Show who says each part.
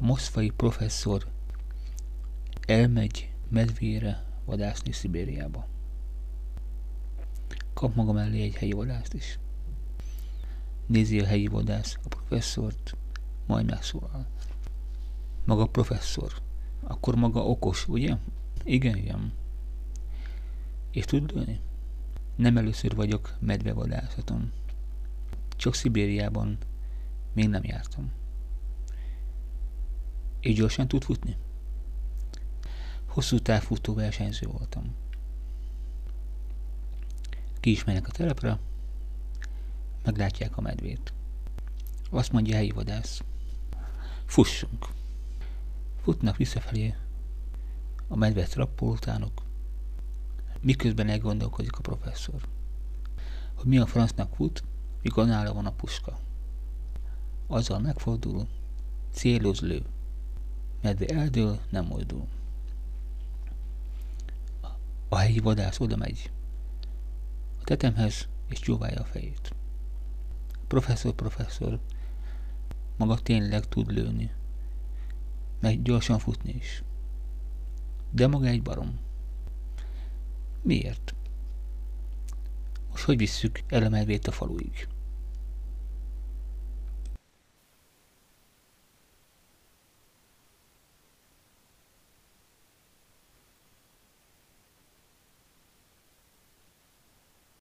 Speaker 1: Moszfai professzor elmegy medvére vadászni Szibériába. Kap maga mellé egy helyi vadászt is. Nézi a helyi vadász a professzort, majd megszólal. Maga professzor, akkor maga okos, ugye? Igen, igen. És tud lőni? Nem először vagyok medvevadászaton. Csak Szibériában még nem jártam. És gyorsan tud futni? Hosszú távfutó versenyző voltam. Ki is mennek a telepre, meglátják a medvét. Azt mondja a helyi vadász. Fussunk. Futnak visszafelé a medve trappol utánok, miközben elgondolkodik a professzor, hogy mi a francnak fut, mikor nála van a puska. Azzal megfordul, céloz lő, medve eldől, nem mozdul. A helyi vadász oda megy a tetemhez, és csóválja a fejét. Professzor, professzor, maga tényleg tud lőni, meg gyorsan futni is. De maga egy barom. Miért? Most hogy visszük el a medvét a faluig?